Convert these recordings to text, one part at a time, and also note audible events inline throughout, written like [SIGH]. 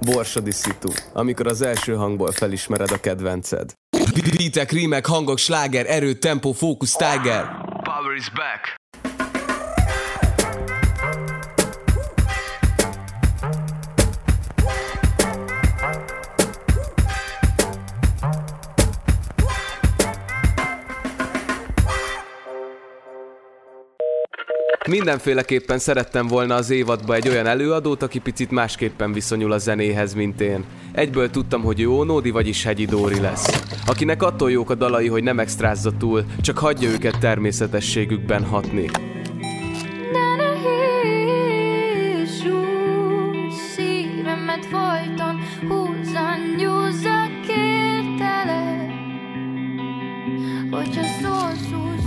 Borsodi szitu, amikor az első hangból felismered a kedvenced. Beatek, rímek, hangok, sláger, erő, tempo, fókusz, tiger. Power is back. Mindenféleképpen szerettem volna az évadba egy olyan előadót, aki picit másképpen viszonyul a zenéhez, mint én. Egyből tudtam, hogy ő Ónódi, vagyis Hegyi Dóri lesz. Akinek attól jók a dalai, hogy nem extrázza túl, csak hagyja őket természetességükben hatni.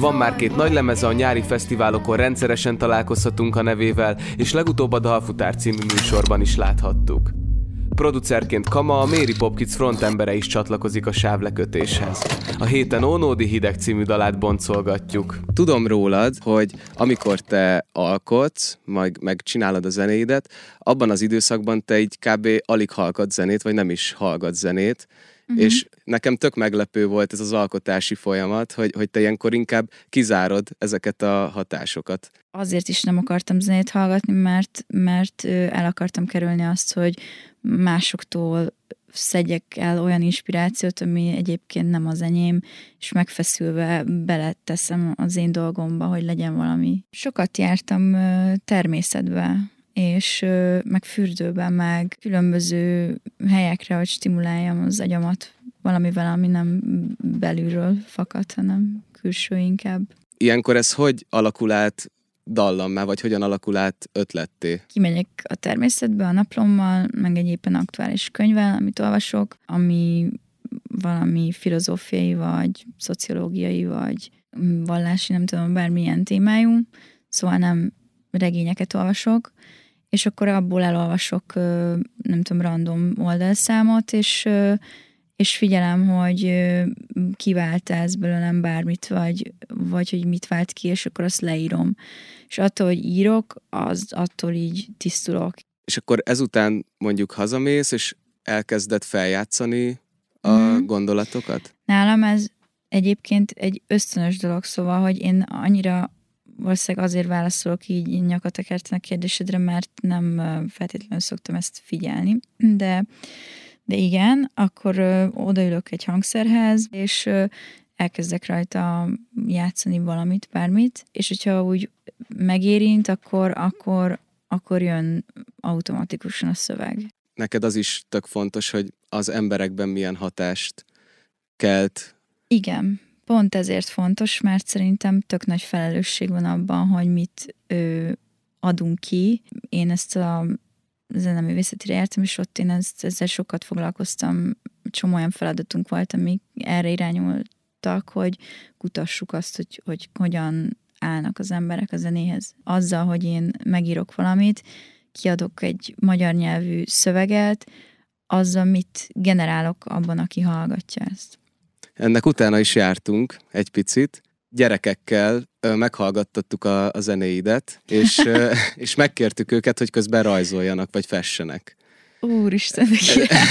Van már két nagy lemeze, a nyári fesztiválokon rendszeresen találkozhatunk a nevével, és legutóbb a Dalfutár című műsorban is láthattuk. Producerként Kama, a Méri Pop Kids frontembere is csatlakozik a sávlekötéshez. A héten Ónódi hideg című dalát boncolgatjuk. Tudom rólad, hogy amikor te alkotsz, majd megcsinálod a zenéidet, abban az időszakban te így kb. alig hallgat zenét, vagy nem is hallgat zenét, uh-huh. és nekem tök meglepő volt ez az alkotási folyamat, hogy, hogy te ilyenkor inkább kizárod ezeket a hatásokat. Azért is nem akartam zenét hallgatni, mert, mert el akartam kerülni azt, hogy másoktól szedjek el olyan inspirációt, ami egyébként nem az enyém, és megfeszülve beleteszem az én dolgomba, hogy legyen valami. Sokat jártam természetbe, és meg fürdőben, meg különböző helyekre, hogy stimuláljam az agyamat valamivel, ami nem belülről fakad, hanem külső inkább. Ilyenkor ez hogy alakul át dallammá, vagy hogyan alakul át ötletté? kimegyek a természetbe a naplommal, meg egy éppen aktuális könyvvel, amit olvasok, ami valami filozófiai, vagy szociológiai, vagy vallási, nem tudom, bármilyen témájú, szóval nem regényeket olvasok, és akkor abból elolvasok, nem tudom, random oldalszámot, és, és figyelem, hogy kivált ez belőlem bármit, vagy, vagy hogy mit vált ki, és akkor azt leírom. És attól, hogy írok, az attól így tisztulok. És akkor ezután mondjuk hazamész, és elkezded feljátszani a Mhm. gondolatokat? Nálam ez egyébként egy ösztönös dolog, szóval, hogy én annyira valószínűleg azért válaszolok így nyakat a kérdésedre, mert nem feltétlenül szoktam ezt figyelni, de, de igen, akkor ö, odaülök egy hangszerhez, és ö, elkezdek rajta játszani valamit, bármit, és hogyha úgy megérint, akkor, akkor, akkor jön automatikusan a szöveg. Neked az is tök fontos, hogy az emberekben milyen hatást kelt. Igen, pont ezért fontos, mert szerintem tök nagy felelősség van abban, hogy mit ö, adunk ki. Én ezt a zeneművészetire jártam, és ott én ezt, ezzel sokat foglalkoztam. Csomó olyan feladatunk volt, amik erre irányultak, hogy kutassuk azt, hogy, hogy hogyan állnak az emberek a zenéhez. Azzal, hogy én megírok valamit, kiadok egy magyar nyelvű szöveget, azzal mit generálok abban, aki hallgatja ezt. Ennek utána is jártunk egy picit. Gyerekekkel meghallgattattuk a, a zenéidet, és, [LAUGHS] és megkértük őket, hogy közben rajzoljanak, vagy fessenek. Úristen.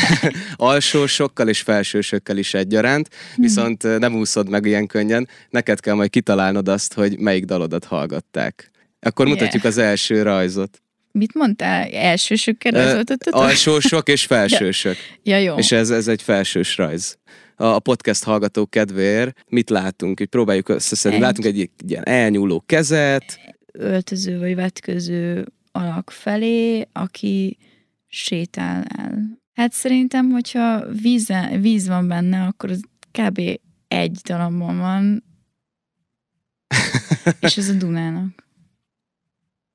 [LAUGHS] Alsósokkal és felsősökkel is egyaránt, viszont ö, nem úszod meg ilyen könnyen, neked kell majd kitalálnod azt, hogy melyik dalodat hallgatták. Akkor Yeah. mutatjuk az első rajzot. Mit mondtál? Elsősökkel rajzoltatok? Alsósok és felsősök. Ja, jó. És ez, ez egy felsős rajz. A, podcast hallgatók kedvéért mit látunk? Így próbáljuk összeszedni. Látunk egy, egy ilyen elnyúló kezet, Öltöző vagy vetköző alak felé, aki sétál el. Hát szerintem, hogyha víz, víz van benne, akkor az kb. egy darabban van, [LAUGHS] és ez a Dunának.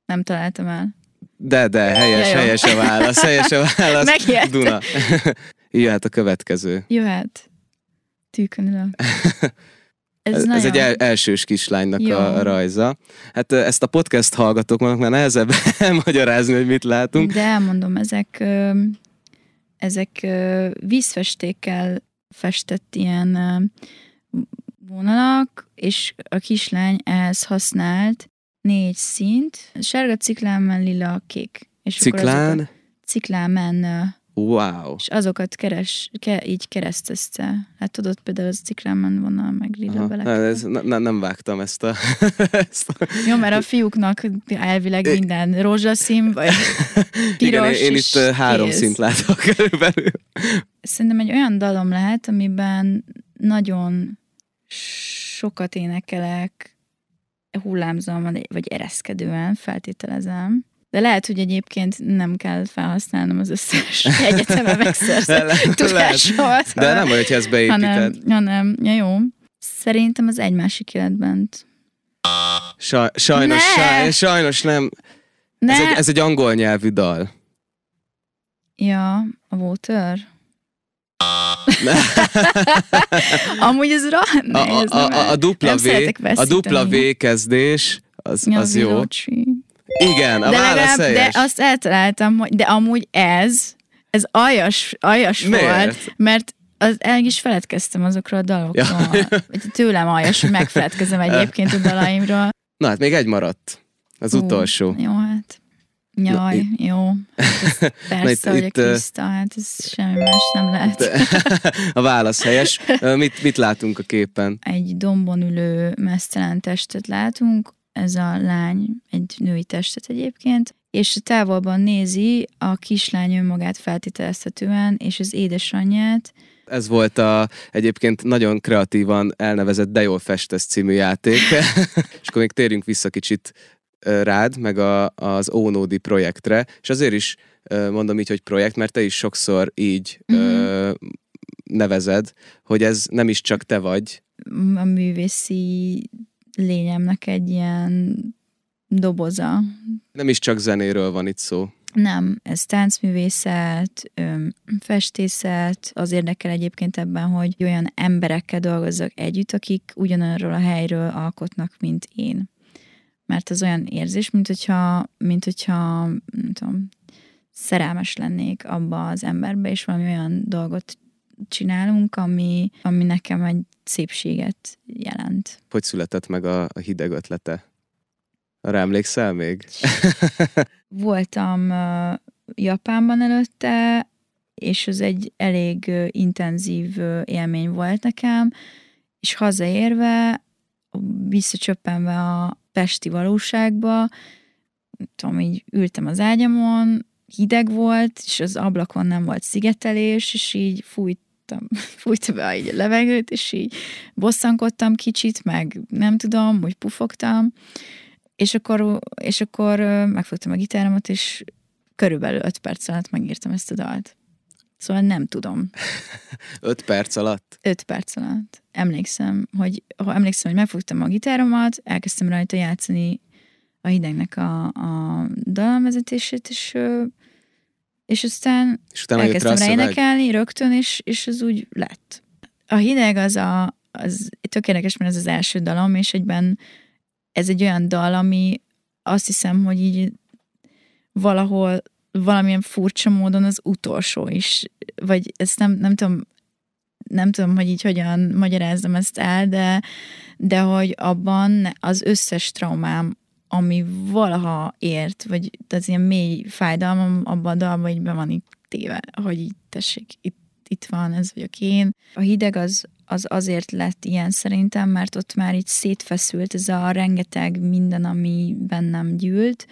Nem találtam el. de, de, helyes, Ja, helyes a válasz, helyes a válasz. [LAUGHS] Duna. [LAUGHS] Jöhet a következő. Jöhet. Tűkön ülök. [LAUGHS] Ez, Ez, nagyon... egy el, elsős kislánynak Jó. a, rajza. Hát ezt a podcast hallgatók vannak már nehezebb [LAUGHS] elmagyarázni, hogy mit látunk. De elmondom, ezek, ezek vízfestékkel festett ilyen vonalak, és a kislány ehhez használt négy szint, sárga ciklámen, lila, kék. És ciklámen, ö, Wow. és azokat keres, ke, így keresztezte. Hát tudod, például az cikrámen vonal, meg lila belek. Na, ez, ne, ne- nem vágtam ezt a... [LAUGHS] ezt a Jó, mert a fiúknak elvileg minden rózsaszín, vagy piros, [LAUGHS] igen, én, én itt három kész. szint látok körülbelül. Szerintem egy olyan dalom lehet, amiben nagyon sokat énekelek hullámzóan, vagy ereszkedően, feltételezem. De lehet, hogy egyébként nem kell felhasználnom az összes [LAUGHS] egyetemen megszerzett tudásomat. De nem baj, hogyha ezt hanem, beépíted. hanem, ja jó. Szerintem az egy másik életben. Saj, sajnos, Ne! saj, sajnos nem. Ne! Ez egy, ez egy angol nyelvű dal. Ja, a Water. [LAUGHS] Amúgy ez. A, Ne, a, ez a, a, a dupla V, a dupla. V kezdés, az, Ja, az jó. Vilocsi. Igen, a de válasz legalább, de helyes. azt eltaláltam, hogy de amúgy ez, ez aljas, aljas Miért? volt, mert az, el is feledkeztem azokról a dalokról. Ja. [LAUGHS] Tőlem aljas, hogy megfeledkezem egyébként a dalaimról. Na hát még egy maradt. Az Ú, utolsó. Jó, hát. Jaj, Na, jó. Hát ez [LAUGHS] persze, itt- hogy itt, a ö, Kriszta, hát ez semmi más nem lehet. [LAUGHS] a válasz helyes. Mit, mit látunk a képen? Egy dombon ülő mesztelen testet látunk, ez a lány egy női testet egyébként, és távolban nézi a kislány önmagát feltételezhetően, és az édesanyját, Ez volt a egyébként nagyon kreatívan elnevezett De jól festesz című játék. [LAUGHS] és akkor még térjünk vissza kicsit rád, meg a, az Ónódi projektre, és azért is mondom így, hogy projekt, mert te is sokszor így ö, nevezed, hogy ez nem is csak te vagy, a művészi lényemnek egy ilyen doboza. nem is csak zenéről van itt szó. Nem, ez táncművészet, festészet, az érdekel egyébként ebben, hogy olyan emberekkel dolgozzak együtt, akik ugyanarról a helyről alkotnak, mint én. Mert az olyan érzés, mint hogyha, mint hogyha nem tudom, szerelmes lennék abba az emberbe, és valami olyan dolgot csinálunk, ami, ami nekem egy szépséget jelent. Hogy született meg a, a hideg ötlete? Arra emlékszel még? [LAUGHS] Voltam ö, Japánban előtte, és az egy elég ö, intenzív ö, élmény volt nekem, és hazaérve, visszacsöppenve a pesti valóságba, tudom, így ültem az ágyamon, hideg volt, és az ablakon nem volt szigetelés, és így fújtam, [LAUGHS] fújtam be így a levegőt, és így bosszankodtam kicsit, meg nem tudom, úgy pufogtam, és akkor, és akkor megfogtam a gitáromat, és körülbelül öt perc alatt megírtam ezt a dalt. Szóval nem tudom. [LAUGHS] Öt perc alatt? Öt perc alatt. Emlékszem, hogy, ha emlékszem, hogy megfogtam a gitáromat, elkezdtem rajta játszani a hidegnek a, a dalvezetését, és, és aztán És utána elkezdtem rá énekelni rögtön, és, és az úgy lett. A hideg az a, az tök érdekes, mert ez az első dalom, és egyben ez egy olyan dal, ami azt hiszem, hogy így valahol valamilyen furcsa módon az utolsó is, vagy ezt nem, nem tudom, nem tudom, hogy így hogyan magyarázzam ezt el, de, de hogy abban az összes traumám, ami valaha ért, vagy az ilyen mély fájdalmam abban a dalban így be van itt téve, hogy így tessék, itt, itt van, ez vagyok én. A hideg az, az azért lett ilyen szerintem, mert ott már így szétfeszült ez a rengeteg minden, ami bennem gyűlt,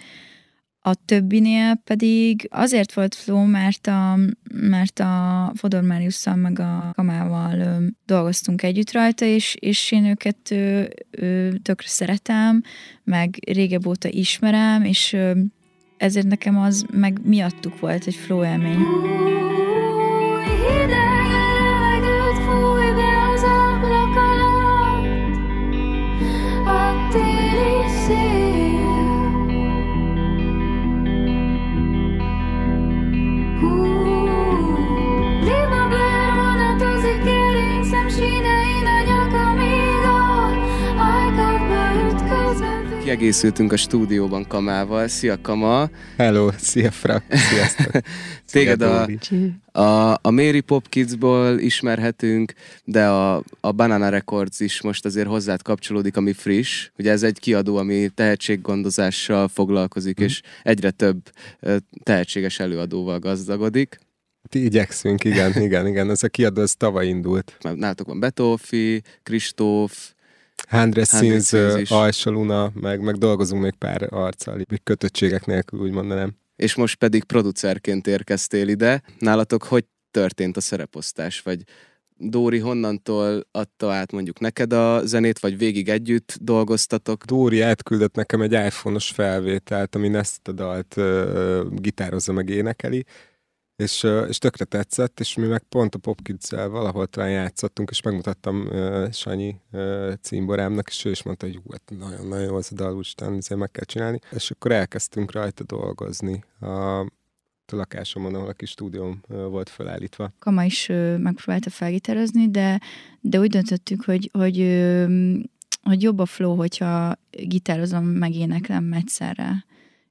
a többinél pedig azért volt flow, mert a, mert a Fodor Máriusszal meg a Kamával ö, dolgoztunk együtt rajta, és, és én őket ö, ö, tökre szeretem, meg régebb óta ismerem, és ö, ezért nekem az meg miattuk volt egy flow élmény. Ütközve Kiegészültünk a stúdióban Kamával. Szia Kama! Hello, szia Fra, sziasztok. [LAUGHS] Téged a, a, a Mary Pop Kidsból ismerhetünk, de a, a Banana Records is most azért hozzád kapcsolódik, ami friss. Ugye ez egy kiadó, ami tehetséggondozással foglalkozik, és egyre több tehetséges előadóval gazdagodik. Hát igyekszünk, igen, igen, igen. Ez a kiadó, ez tavaly indult. Nálatok van Betófi, Kristóf, Handres Handres Scenes, Scenes is. Alsaluna, meg, meg dolgozunk még pár arccal, kötöttségek nélkül, úgy mondanám. és most pedig producerként érkeztél ide. Nálatok hogy történt a szereposztás? Vagy Dóri honnantól adta át mondjuk neked a zenét, vagy végig együtt dolgoztatok? Dóri átküldött nekem egy iPhone-os felvételt, amin ezt a dalt uh, gitározza meg énekeli, és, és tökre tetszett, és mi meg pont a popkids valahol talán játszottunk, és megmutattam uh, Sanyi uh, címborámnak, és ő is mondta, hogy hát nagyon-nagyon jó az a dal, úristen, ezért meg kell csinálni. És akkor elkezdtünk rajta dolgozni. A, a lakásomon, ahol a kis stúdióm volt felállítva. Kama is megpróbálta felgitározni, de, de úgy döntöttük, hogy, hogy, hogy jobb a flow, hogyha gitározom, meg éneklem egyszerre.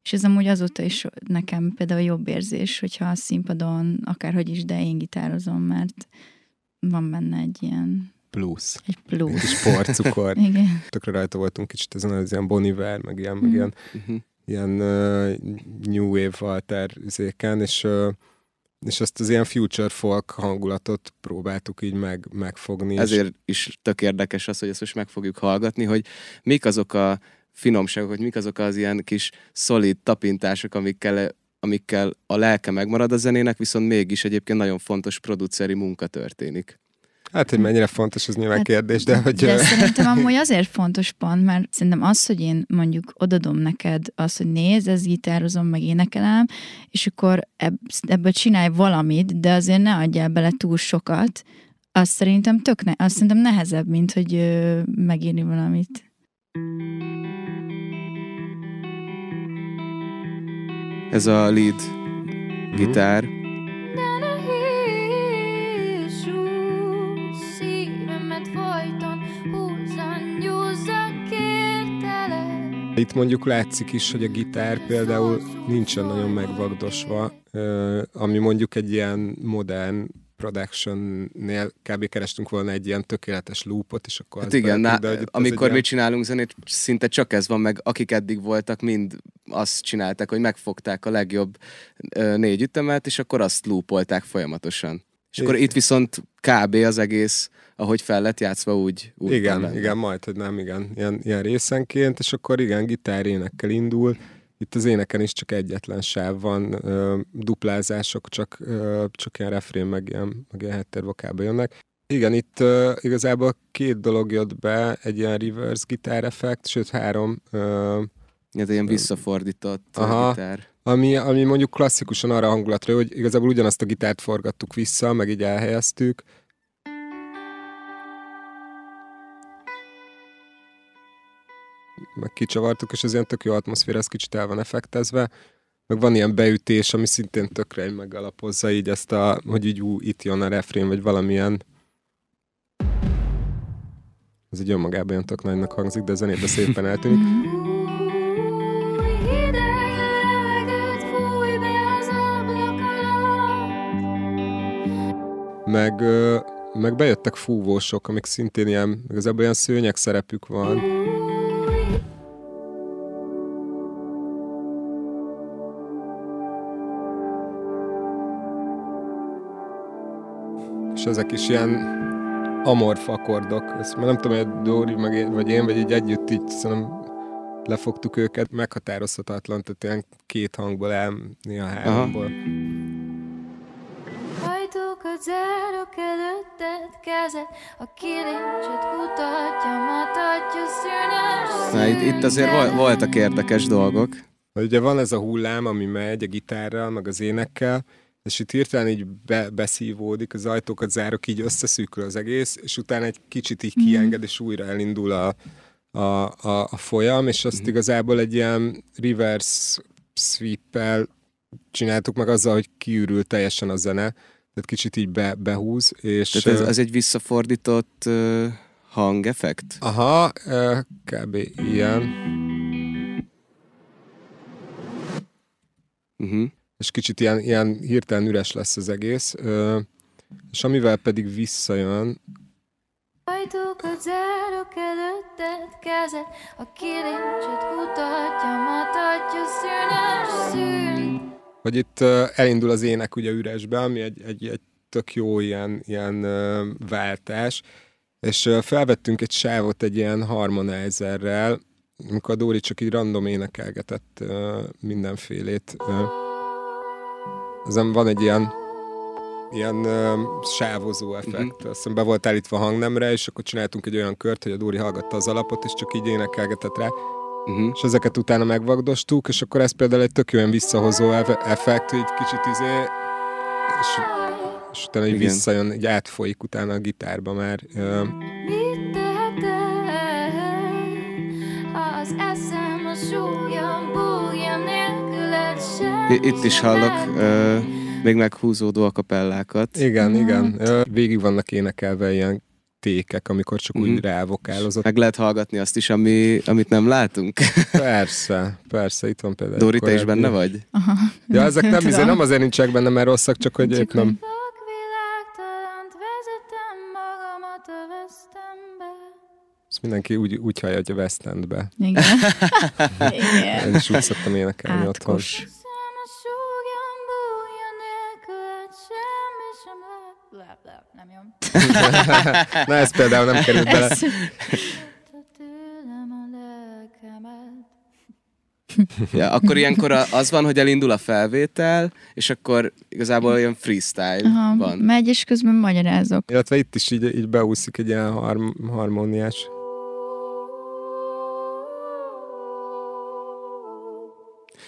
És ez amúgy azóta is nekem például jobb érzés, hogyha a színpadon, akárhogy is, de én gitározom, mert van benne egy ilyen, Plusz. egy plusz. Kis porcukor. [LAUGHS] Igen. Tökre rajta voltunk kicsit ezen az ilyen Boniver, meg ilyen, meg Mhm. ilyen Uh-huh. ilyen uh, New Wave Walter üzéken, és, uh, és ezt az ilyen future folk hangulatot próbáltuk így meg, megfogni. és Ezért is tök érdekes az, hogy ezt most meg fogjuk hallgatni, hogy mik azok a finomságok, hogy mik azok az ilyen kis szolid tapintások, amikkel, amikkel a lelke megmarad a zenének, viszont mégis egyébként nagyon fontos produceri munka történik. Hát, hogy mennyire fontos, az nyilván Hát, kérdés, de hogy... De szerintem [LAUGHS] amúgy azért fontos pont, mert szerintem az, hogy én mondjuk odadom neked azt, hogy nézd, ez gitározom, meg énekelem, és akkor ebb, ebből csinálj valamit, de azért ne adjál bele túl sokat, az szerintem tök ne, az szerintem nehezebb, mint hogy ö, megírni valamit. Ez a lead gitár. Kértelek. Itt mondjuk látszik is, hogy a gitár például nincsen nagyon megvagdosva, ami mondjuk egy ilyen modern production-nél kb. kerestünk volna egy ilyen tökéletes loopot, és akkor Hát igen, na, de amikor mi csinálunk zenét, szinte csak ez van, meg akik eddig voltak, mind azt csinálták, hogy megfogták a legjobb ö, négy ütemet, és akkor azt loopolták folyamatosan. És akkor itt viszont kb. az egész, ahogy fel lett játszva, úgy, úgy Igen, igen, majd, hogy nem, igen, ilyen, ilyen részenként, és akkor igen, gitár énekkel indul, itt az éneken is csak egyetlen sáv van, duplázások, csak, csak ilyen refrén, meg ilyen, meg ilyen háttérvokába jönnek. Igen, itt ö, igazából két dolog jött be, egy ilyen reverse gitár effekt, sőt három, ö, Ez ilyen visszafordított Aha. Gitár. ami, ami mondjuk klasszikusan arra hangulatra, hogy igazából ugyanazt a gitárt forgattuk vissza, meg így elhelyeztük, meg kicsavartuk, és az ilyen tök jó atmoszféra, ez kicsit el van effektezve. Meg van ilyen beütés, ami szintén tökre megalapozza így ezt a, hogy így ú, itt jön a refrén, vagy valamilyen ez egy önmagában olyan tök nagynak hangzik, de a zenébe szépen eltűnik. Meg, meg bejöttek fúvósok, amik szintén ilyen, igazából ilyen szőnyeg szerepük van. És ezek is ilyen amorf akkordok. Ezt már nem tudom, hogy Dóri meg én, vagy én, vagy így együtt így szerintem lefogtuk őket. Meghatározhatatlan, tehát ilyen két hangból el, néha háromból. Ajtókat zárok előtted kezed, a kilincset kutatja, matatja szűnös Na, itt, itt azért vol, voltak érdekes dolgok. Ugye van ez a hullám, ami megy a gitárral, meg az énekkel, és itt hirtelen így be, beszívódik, az ajtókat zárok, így összeszűkül az egész, és utána egy kicsit így kienged, és újra elindul a, a, a, a folyam, és azt igazából egy ilyen reverse sweep-el csináltuk meg azzal, hogy kiürül teljesen a zene, tehát kicsit így be, behúz, és... Tehát ez, ez egy visszafordított uh, hangeffekt? Aha, ö, kb. ilyen. Uh-huh. És kicsit ilyen, ilyen hirtelen üres lesz az egész, ö, és amivel pedig visszajön, Ajtókat zárok előtted kezed, a kilincset kutatja, matatja szűnös szűn. hogy itt elindul az ének ugye üresbe, ami egy, egy, egy tök jó ilyen, ilyen váltás, és felvettünk egy sávot egy ilyen harmonizerrel, amikor a Dóri csak így random énekelgetett mindenfélét. Ö. Ezen van egy ilyen ilyen ö, sávozó effekt. Mhm. Uh-huh. Aztán be volt állítva a hangnemre, és akkor csináltunk egy olyan kört, hogy a Dóri hallgatta az alapot, és csak így énekelgetett rá. Uh-huh. És ezeket utána megvagdostuk, és akkor ez például egy tök olyan visszahozó eff- effekt, hogy egy kicsit izé, és, és utána így Igen. visszajön, így átfolyik utána a gitárba már. Mit tehetek? Az eszem a súlyom, Itt is hallok ö, még meghúzódó akapellákat. igen, Mhm. igen. Végig vannak énekelve ilyen tékek, amikor csak úgy Mhm. rávokálozott. Meg lehet hallgatni azt is, ami, amit nem látunk. [LAUGHS] Persze, persze, itt van például. Dóri, egy te is benne vagy? Aha. Ja, ezek nem, [LAUGHS] izé, nem azért nincsenek benne, mert rosszak, csak hogy Csak épp nem. hogy- mindenki úgy, úgy hallja, hogy a West Endbe. Igen. [LAUGHS] Én Igen. is úgy szoktam énekelni otthon. Nem jó. Na ez például nem került bele. Ez, Te tőlem a lelkemet. Ja, akkor ilyenkor az van, hogy elindul a felvétel, és akkor igazából olyan freestyle aha, van. megy, és közben magyarázok. Illetve itt is így, így beúszik egy ilyen harm, harmóniás.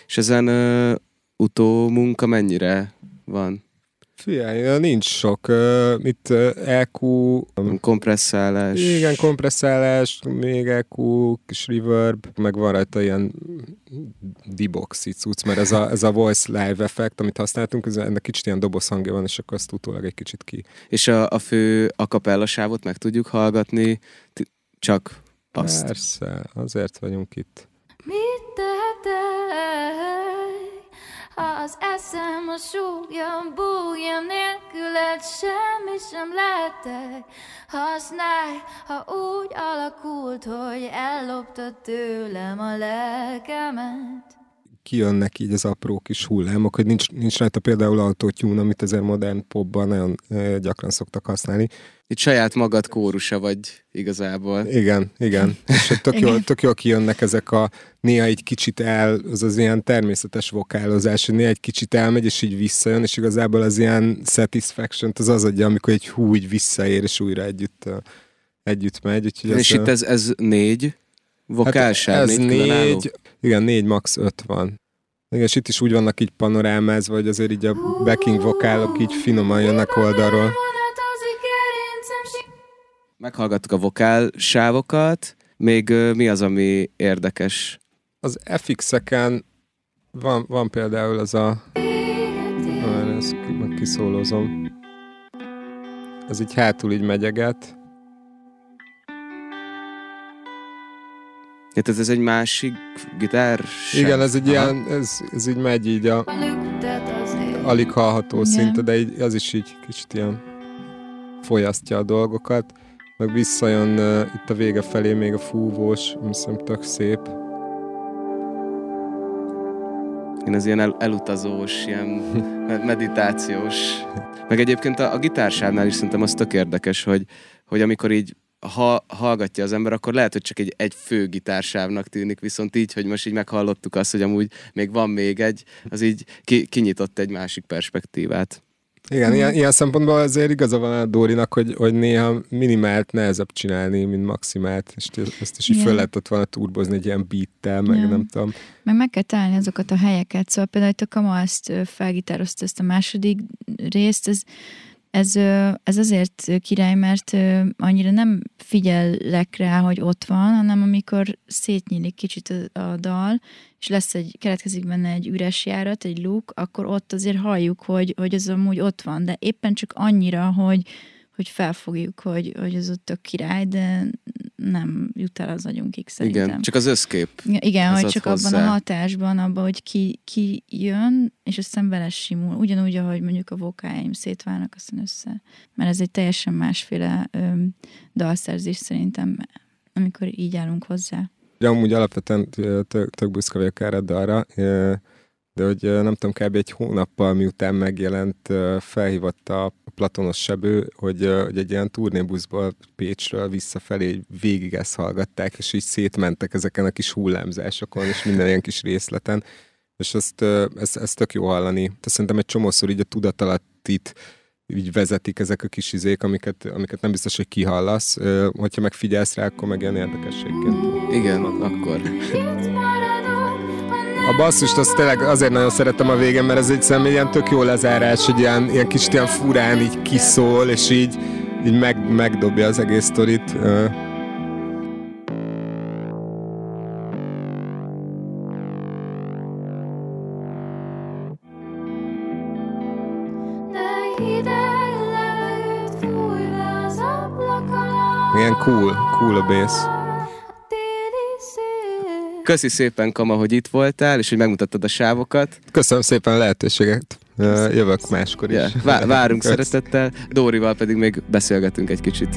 És ezen ö, utómunka mennyire van? Figyelj, nincs sok. Itt EQ, Kompresszálás. igen, kompresszálás, még EQ, kis reverb, meg van rajta ilyen diboxi cucc, mert ez a, ez a voice live effekt, amit használtunk, ez, ennek kicsit ilyen doboz hangja van, és akkor azt utólag egy kicsit ki. És a, a fő akapella sávot meg tudjuk hallgatni, csak azt. Persze, azért vagyunk itt. Mit tehetek? Ha az eszem a súlyom, bújja nélküled semmi sem lehetek. Használj, ha úgy alakult, hogy elloptad tőlem a lelkemet. Kijönnek így az apró kis hullámok, hogy nincs, nincs rajta például autotune, amit ezer modern popban nagyon gyakran szoktak használni. Itt saját magad kórusa vagy igazából. Igen, igen. És hogy tök, [LAUGHS] jól, tök jól kijönnek ezek a néha egy kicsit el, az az ilyen természetes vokálozás, hogy néha egy kicsit elmegy, és így visszajön, és igazából az ilyen satisfaction az az adja, amikor egy hú így visszaér, és újra együtt, együtt megy. Úgyhogy És ö, itt ez, ez négy vokálsáv, Hát ez négy, négy, igen, négy, max. öt van. Igen, és itt is úgy vannak így panorámázva, hogy azért így a backing vokálok így finoman jönnek oldalról. Meghallgattuk a vokál sávokat, még mi az, ami érdekes? Az FX-eken van, van például az a... Ezt meg kiszólozom. Ez így hátul így megyeget. Hát ez, ez egy másik gitár? Igen, ez egy Aha. ilyen, ez, ez így megy így a alig hallható Igen. szinte, de így, az is így kicsit ilyen folyasztja a dolgokat. Meg visszajön uh, itt a vége felé még a fúvós, ami szerintem tök szép. Én ez ilyen el, elutazós, ilyen meditációs. Meg egyébként a, a gitársávnál is szerintem az tök érdekes, hogy, hogy amikor így ha hallgatja az ember, akkor lehet, hogy csak egy, egy fő gitársávnak tűnik, viszont így, hogy most így meghallottuk azt, hogy amúgy még van még egy, az így ki, kinyitott egy másik perspektívát. Igen, ilyen, ilyen szempontból azért igaza van a Dórinak, hogy, hogy néha minimált nehezebb csinálni, mint maximált, és ezt is így Igen. föl lehetett volna turbozni egy ilyen beattel, meg Ja. nem tudom. Meg meg kell találni azokat a helyeket. Szóval például itt a Kama ezt ö, felgitározta ezt a második részt, ez, ez, ez azért király, mert annyira nem figyellek rá, hogy ott van, hanem amikor szétnyílik kicsit a, dal, és lesz egy, keletkezik benne egy üres járat, egy look, akkor ott azért halljuk, hogy, hogy az amúgy ott van, de éppen csak annyira, hogy, hogy felfogjuk, hogy, hogy az ott tök király, de nem jut el az agyunkig szerintem. Igen, csak az összkép. Igen, Ez hogy csak hozzá. abban a hatásban, abban, hogy ki, ki jön, és aztán vele simul. Ugyanúgy, ahogy mondjuk a vokáim szétválnak aztán össze. Mert ez egy teljesen másféle öm, dalszerzés szerintem, amikor így állunk hozzá. De amúgy alapvetően tök, tök büszke vagyok erre a dalra. Ö, de hogy nem tudom, kb. egy hónappal miután megjelent, felhívott a Platonos Sebő, hogy, hogy egy ilyen turnébuszból Pécsről visszafelé végig ezt hallgatták, és így szétmentek ezeken a kis hullámzásokon, és minden ilyen kis részleten, és ezt, ezt, ezt tök jó hallani. Tehát szerintem egy csomószor így a tudatalattit így vezetik ezek a kis izék, amiket, amiket nem biztos, hogy kihallasz. Hogyha megfigyelsz rá, akkor meg ilyen érdekességként. Igen, akkor. A basszust azt tényleg azért nagyon szeretem a végén, mert ez egy személy ilyen tök jó lezárás, hogy ilyen, ilyen kis ilyen furán így kiszól, és így, így meg, megdobja az egész sztorit. Ilyen cool, cool a bass. Köszi szépen, Kama, hogy itt voltál, és hogy megmutattad a sávokat. Köszönöm szépen a lehetőséget. Jövök máskor is. Yeah. Várunk Kösz. szeretettel, Dórival pedig még beszélgetünk egy kicsit.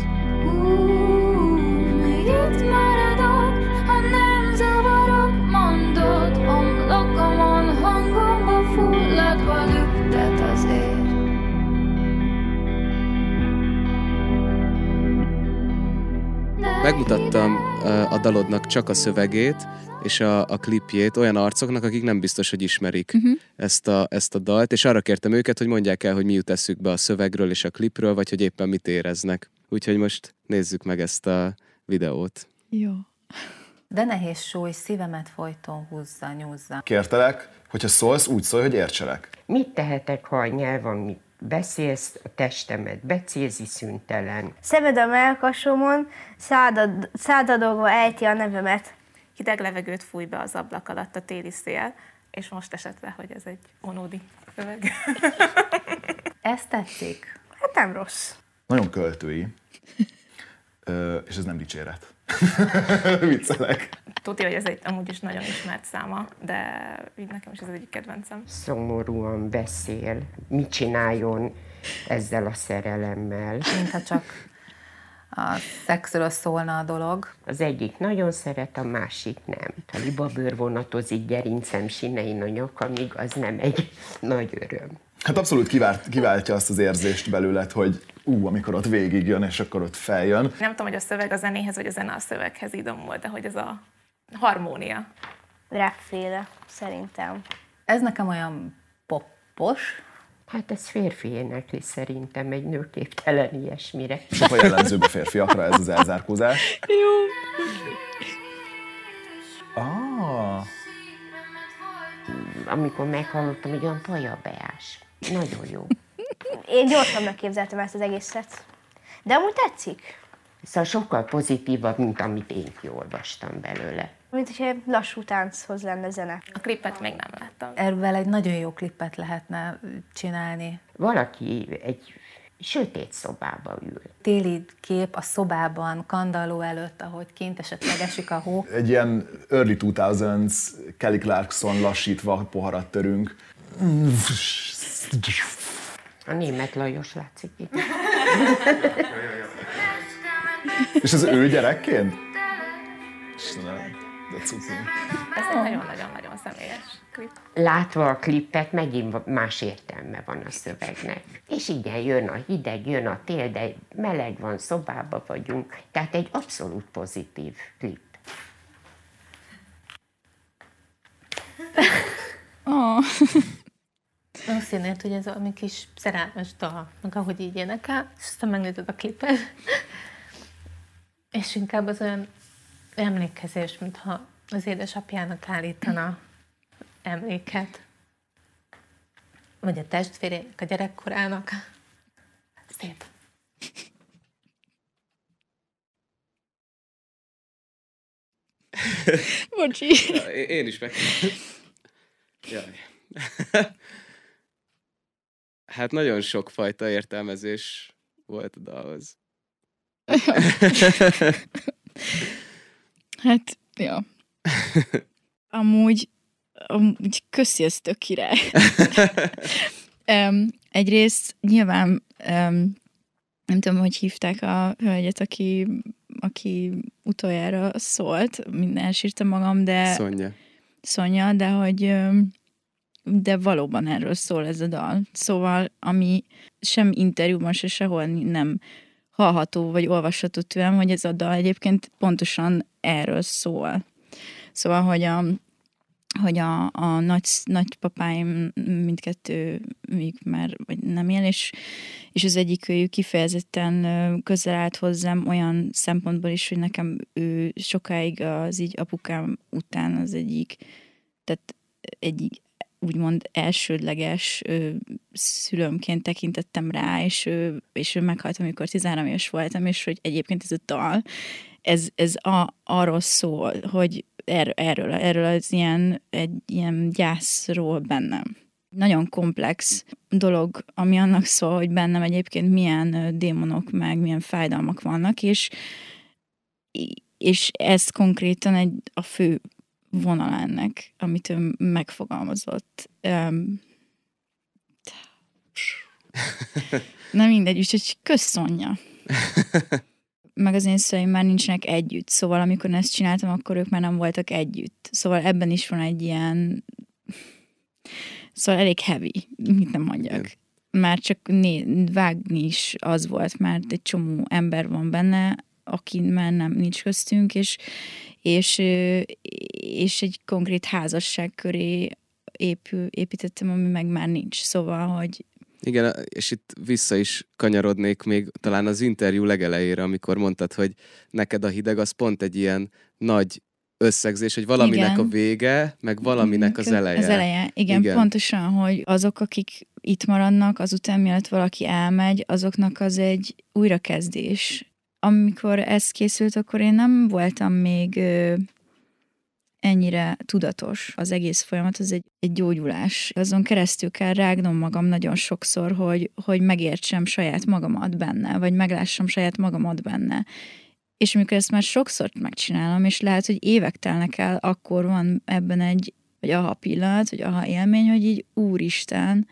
Megmutattam a dalodnak csak a szövegét, és a, a klipjét olyan arcoknak, akik nem biztos, hogy ismerik uh-huh. ezt, a, ezt a dalt, és arra kértem őket, hogy mondják el, hogy mi jut eszükbe a szövegről és a klipről, vagy hogy éppen mit éreznek. Úgyhogy most nézzük meg ezt a videót. Jó. De nehéz súly, szívemet folyton húzza, nyúzza. Kértelek, hogyha szólsz, úgy szólj, hogy értselek. Mit tehetek, ha a nyelv, amit beszélsz, a testemet becézi szüntelen. Szemed a melkasomon, szádad, szádadogva ejti a nevemet. Hideg levegőt fúj be az ablak alatt a téli szél, és most esett le, hogy ez egy onódi szöveg. [LAUGHS] ez tetszik? Hát nem rossz. Nagyon költői. És ez nem dicséret. [LAUGHS] Viccelek. Tudja, hogy ez egy amúgy is nagyon ismert száma, de így nekem is ez egyik kedvencem. Szomorúan beszél, mit csináljon ezzel a szerelemmel. Mintha csak a szexről szólna a dolog. Az egyik nagyon szeret, a másik nem. A libabőr vonatozik gerincem sinein a nyakamig, az nem egy nagy öröm. Hát abszolút kivált, kiváltja azt az érzést belőled, hogy ú, amikor ott végig jön, és akkor ott feljön. Nem tudom, hogy a szöveg a zenéhez, vagy a zene a szöveghez idomul, de hogy ez a harmónia. Rapféle, szerintem. Ez nekem olyan poppos, Hát ez férfi énekli szerintem, egy nő képtelen ilyesmire. Sokkal jellemzőbb a férfiakra ez az elzárkózás. Jó. Ah. Amikor meghallottam, hogy olyan pajabeás. Nagyon jó. Én gyorsan megképzeltem ezt az egészet. De amúgy tetszik. Szóval sokkal pozitívabb, mint amit én kiolvastam belőle. Mint hogyha lassú tánchoz lenne zene. A klipet még nem láttam. Erről egy nagyon jó klipet lehetne csinálni. Valaki egy sötét szobába ül. Téli kép a szobában, kandalló előtt, ahogy kint esetleg esik a hó. Egy ilyen early 2000s Kelly Clarkson lassítva poharat törünk. A német Lajos látszik itt. És az ő gyerekként? Istenem, de cuki. Ez egy nagyon-nagyon-nagyon személyes klip. Látva a klipet, megint más értelme van a szövegnek. És igen, jön a hideg, jön a tél, de meleg van, szobába vagyunk. Tehát egy abszolút pozitív klip. [LAUGHS] Oh. Jelenti, hogy ez a kis szerelmes dal, meg ahogy így énekel, és aztán megnézed a klipet, és inkább az olyan emlékezés, mintha az édesapjának állítana emléket. Vagy a testvérének, a gyerekkorának. Szép. Bocsi. Ja, én is meg. [LAUGHS] Jaj. Hát nagyon sokfajta értelmezés volt a dalhoz. [LAUGHS] hát, ja. Amúgy, amúgy köszi, ez tök király. [LAUGHS] um, egyrészt nyilván um, nem tudom, hogy hívták a hölgyet, aki, aki utoljára szólt, minden elsírtam magam, de... Szonya. Szonya, de hogy um, de valóban erről szól ez a dal. Szóval, ami sem interjúban, se sehol nem hallható vagy olvasható tőlem, hogy ez a dal egyébként pontosan erről szól. Szóval, hogy a, hogy a, a nagy, nagypapáim mindkettő még már vagy nem él, és, és az egyik őjük kifejezetten közel állt hozzám olyan szempontból is, hogy nekem ő sokáig az így apukám után az egyik, tehát egyik úgymond elsődleges ö, szülőmként tekintettem rá, és ő, és ő meghalt, amikor 13 éves voltam, és hogy egyébként ez a dal, ez, ez a, arról szól, hogy er, erről, erről az ilyen, egy ilyen gyászról bennem. Nagyon komplex dolog, ami annak szól, hogy bennem egyébként milyen démonok, meg milyen fájdalmak vannak, és, és ez konkrétan egy, a fő vonal ennek, amit ő megfogalmazott. Um, Na mindegy, úgyhogy köszönja. Meg az én szüleim már nincsenek együtt, szóval amikor ezt csináltam, akkor ők már nem voltak együtt. Szóval ebben is van egy ilyen... Szóval elég heavy, mit nem mondjak. Már csak né- vágni is az volt, mert egy csomó ember van benne, aki már nem nincs köztünk, és, és, és egy konkrét házasság köré épül, építettem, ami meg már nincs. Szóval, hogy igen, és itt vissza is kanyarodnék még talán az interjú legelejére, amikor mondtad, hogy neked a hideg az pont egy ilyen nagy összegzés, hogy valaminek igen. a vége, meg valaminek az eleje. Az eleje, igen, igen, pontosan, hogy azok, akik itt maradnak, azután mielőtt valaki elmegy, azoknak az egy újrakezdés amikor ez készült, akkor én nem voltam még ennyire tudatos. Az egész folyamat az egy, egy gyógyulás. Azon keresztül kell rágnom magam nagyon sokszor, hogy, hogy megértsem saját magamat benne, vagy meglássam saját magamat benne. És amikor ezt már sokszor megcsinálom, és lehet, hogy évek telnek el, akkor van ebben egy, vagy aha pillanat, vagy aha élmény, hogy így úristen,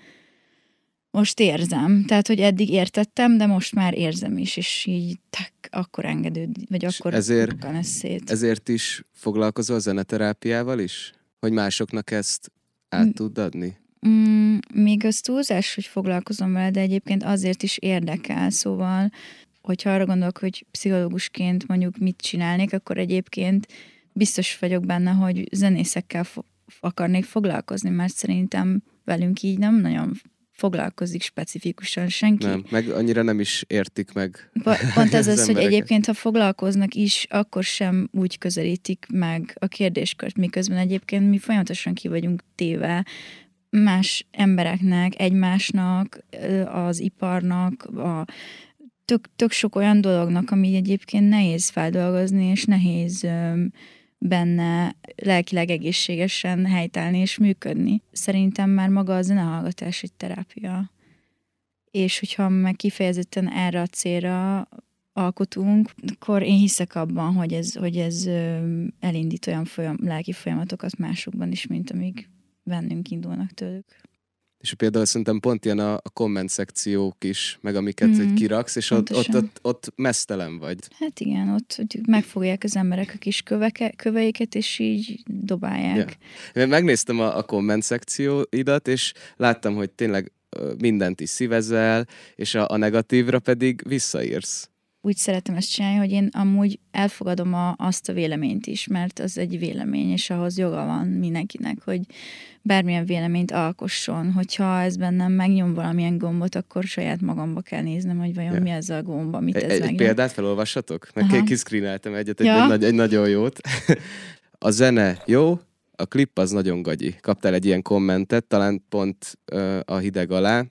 most érzem. Tehát, hogy eddig értettem, de most már érzem is, és így tak, akkor engedőd, vagy akkor ezért, ez szét. Ezért is foglalkozol a zeneterápiával is? Hogy másoknak ezt át tud adni? Mm, még az túlzás, hogy foglalkozom vele, de egyébként azért is érdekel, szóval hogyha arra gondolok, hogy pszichológusként mondjuk mit csinálnék, akkor egyébként biztos vagyok benne, hogy zenészekkel fo- akarnék foglalkozni, mert szerintem velünk így nem nagyon foglalkozik specifikusan senki. Nem, meg annyira nem is értik meg. Pont [LAUGHS] ez az, az hogy egyébként, ha foglalkoznak is, akkor sem úgy közelítik meg a kérdéskört, miközben egyébként mi folyamatosan ki vagyunk téve más embereknek, egymásnak, az iparnak, a tök, tök sok olyan dolognak, ami egyébként nehéz feldolgozni, és nehéz benne lelkileg egészségesen helytállni és működni. Szerintem már maga a zenehallgatás egy terápia. És hogyha meg kifejezetten erre a célra alkotunk, akkor én hiszek abban, hogy ez, hogy ez elindít olyan folyam, lelki folyamatokat másokban is, mint amíg bennünk indulnak tőlük. És például szerintem pont ilyen a, a komment szekciók is, meg amiket mm, kiraksz, és ott, ott, ott, ott mesztelen vagy. Hát igen, ott hogy megfogják az emberek a kis köveke, köveiket, és így dobálják. Ja. Én megnéztem a, a komment szekcióidat, és láttam, hogy tényleg mindent is szívezel, és a, a negatívra pedig visszaírsz úgy szeretem ezt csinálni, hogy én amúgy elfogadom a, azt a véleményt is, mert az egy vélemény, és ahhoz joga van mindenkinek, hogy bármilyen véleményt alkosson. Hogyha ez bennem megnyom valamilyen gombot, akkor saját magamba kell néznem, hogy vajon ja. mi ez a gomba, mit ez egy, egy példát felolvassatok? Meg kiszkrináltam egyet, egy, ja. egy, egy nagyon jót. a zene jó, a klip az nagyon gagyi. Kaptál egy ilyen kommentet, talán pont uh, a hideg alá,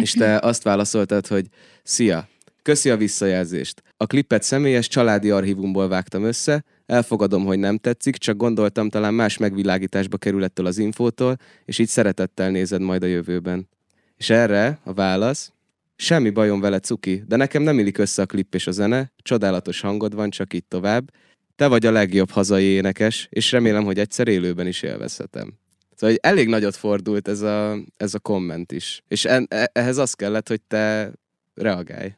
és te azt válaszoltad, hogy szia, Köszi a visszajelzést. A klipet személyes családi archívumból vágtam össze, elfogadom, hogy nem tetszik, csak gondoltam talán más megvilágításba kerül ettől az infótól, és így szeretettel nézed majd a jövőben. És erre a válasz, semmi bajom vele, Cuki, de nekem nem illik össze a klip és a zene, csodálatos hangod van, csak itt tovább. Te vagy a legjobb hazai énekes, és remélem, hogy egyszer élőben is élvezhetem. Szóval elég nagyot fordult ez a, ez a komment is. És en, e, ehhez az kellett, hogy te reagálj.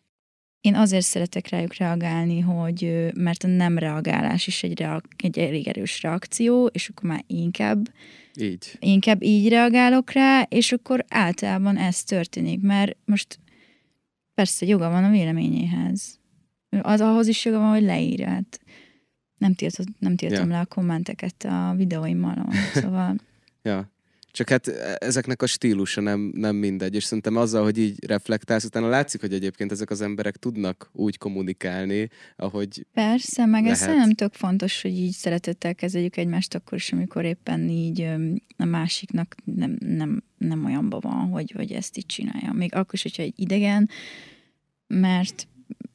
Én azért szeretek rájuk reagálni, hogy mert a nem reagálás is egy, reak- egy elég erős reakció, és akkor már inkább Így. inkább így reagálok rá, és akkor általában ez történik, mert most persze joga van a véleményéhez. Az ahhoz is joga van, hogy leírja. Hát nem, tiltott, nem tiltom Ja. le a kommenteket a videóimmal, [LAUGHS] szóval Ja. Csak hát ezeknek a stílusa nem, nem mindegy, és szerintem azzal, hogy így reflektálsz, utána látszik, hogy egyébként ezek az emberek tudnak úgy kommunikálni, ahogy persze, meg ez Lehet. szerintem tök fontos, hogy így szeretettel kezeljük egymást akkor is, amikor éppen így a másiknak nem, nem, nem olyanban van, hogy, hogy ezt így csinálja. Még akkor is, hogyha egy idegen, mert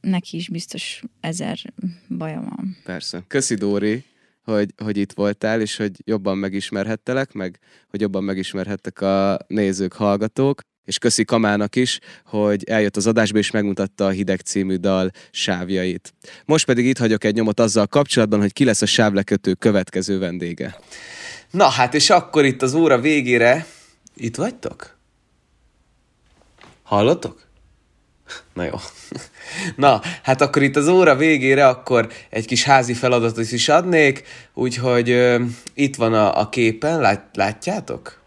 neki is biztos ezer baja van. Persze. Köszi Dóri, hogy, hogy itt voltál, és hogy jobban megismerhettelek, meg hogy jobban megismerhettek a nézők, hallgatók. És köszi Kamának is, hogy eljött az adásba és megmutatta a Hideg című dal sávjait. Most pedig itt hagyok egy nyomot azzal kapcsolatban, hogy ki lesz a sávlekötő következő vendége. Na hát, és akkor itt az óra végére... Itt vagytok? Hallottok? Na jó. Na, hát akkor itt az óra végére akkor egy kis házi feladatot is adnék, úgyhogy ö, itt van a, a képen, lát, látjátok?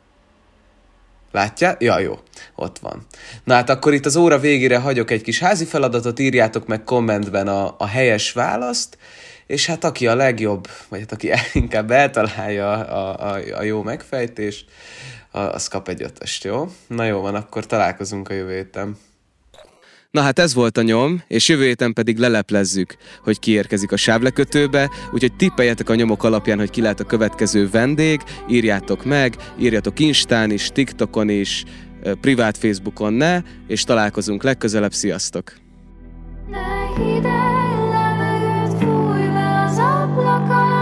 Látják? Ja, jó, ott van. Na hát akkor itt az óra végére hagyok egy kis házi feladatot, írjátok meg kommentben a, a helyes választ, és hát aki a legjobb, vagy hát aki [LAUGHS] inkább eltalálja a, a, a jó megfejtést, az kap egy ötöst, jó? Na jó van, akkor találkozunk a jövő héten. Na hát ez volt a nyom, és jövő héten pedig leleplezzük, hogy kiérkezik a sávlekötőbe, úgyhogy tippeljetek a nyomok alapján, hogy ki lehet a következő vendég, írjátok meg, írjatok Instán is, TikTokon is, privát Facebookon ne, és találkozunk legközelebb, sziasztok! Ne hideg, fúj le az ablakon.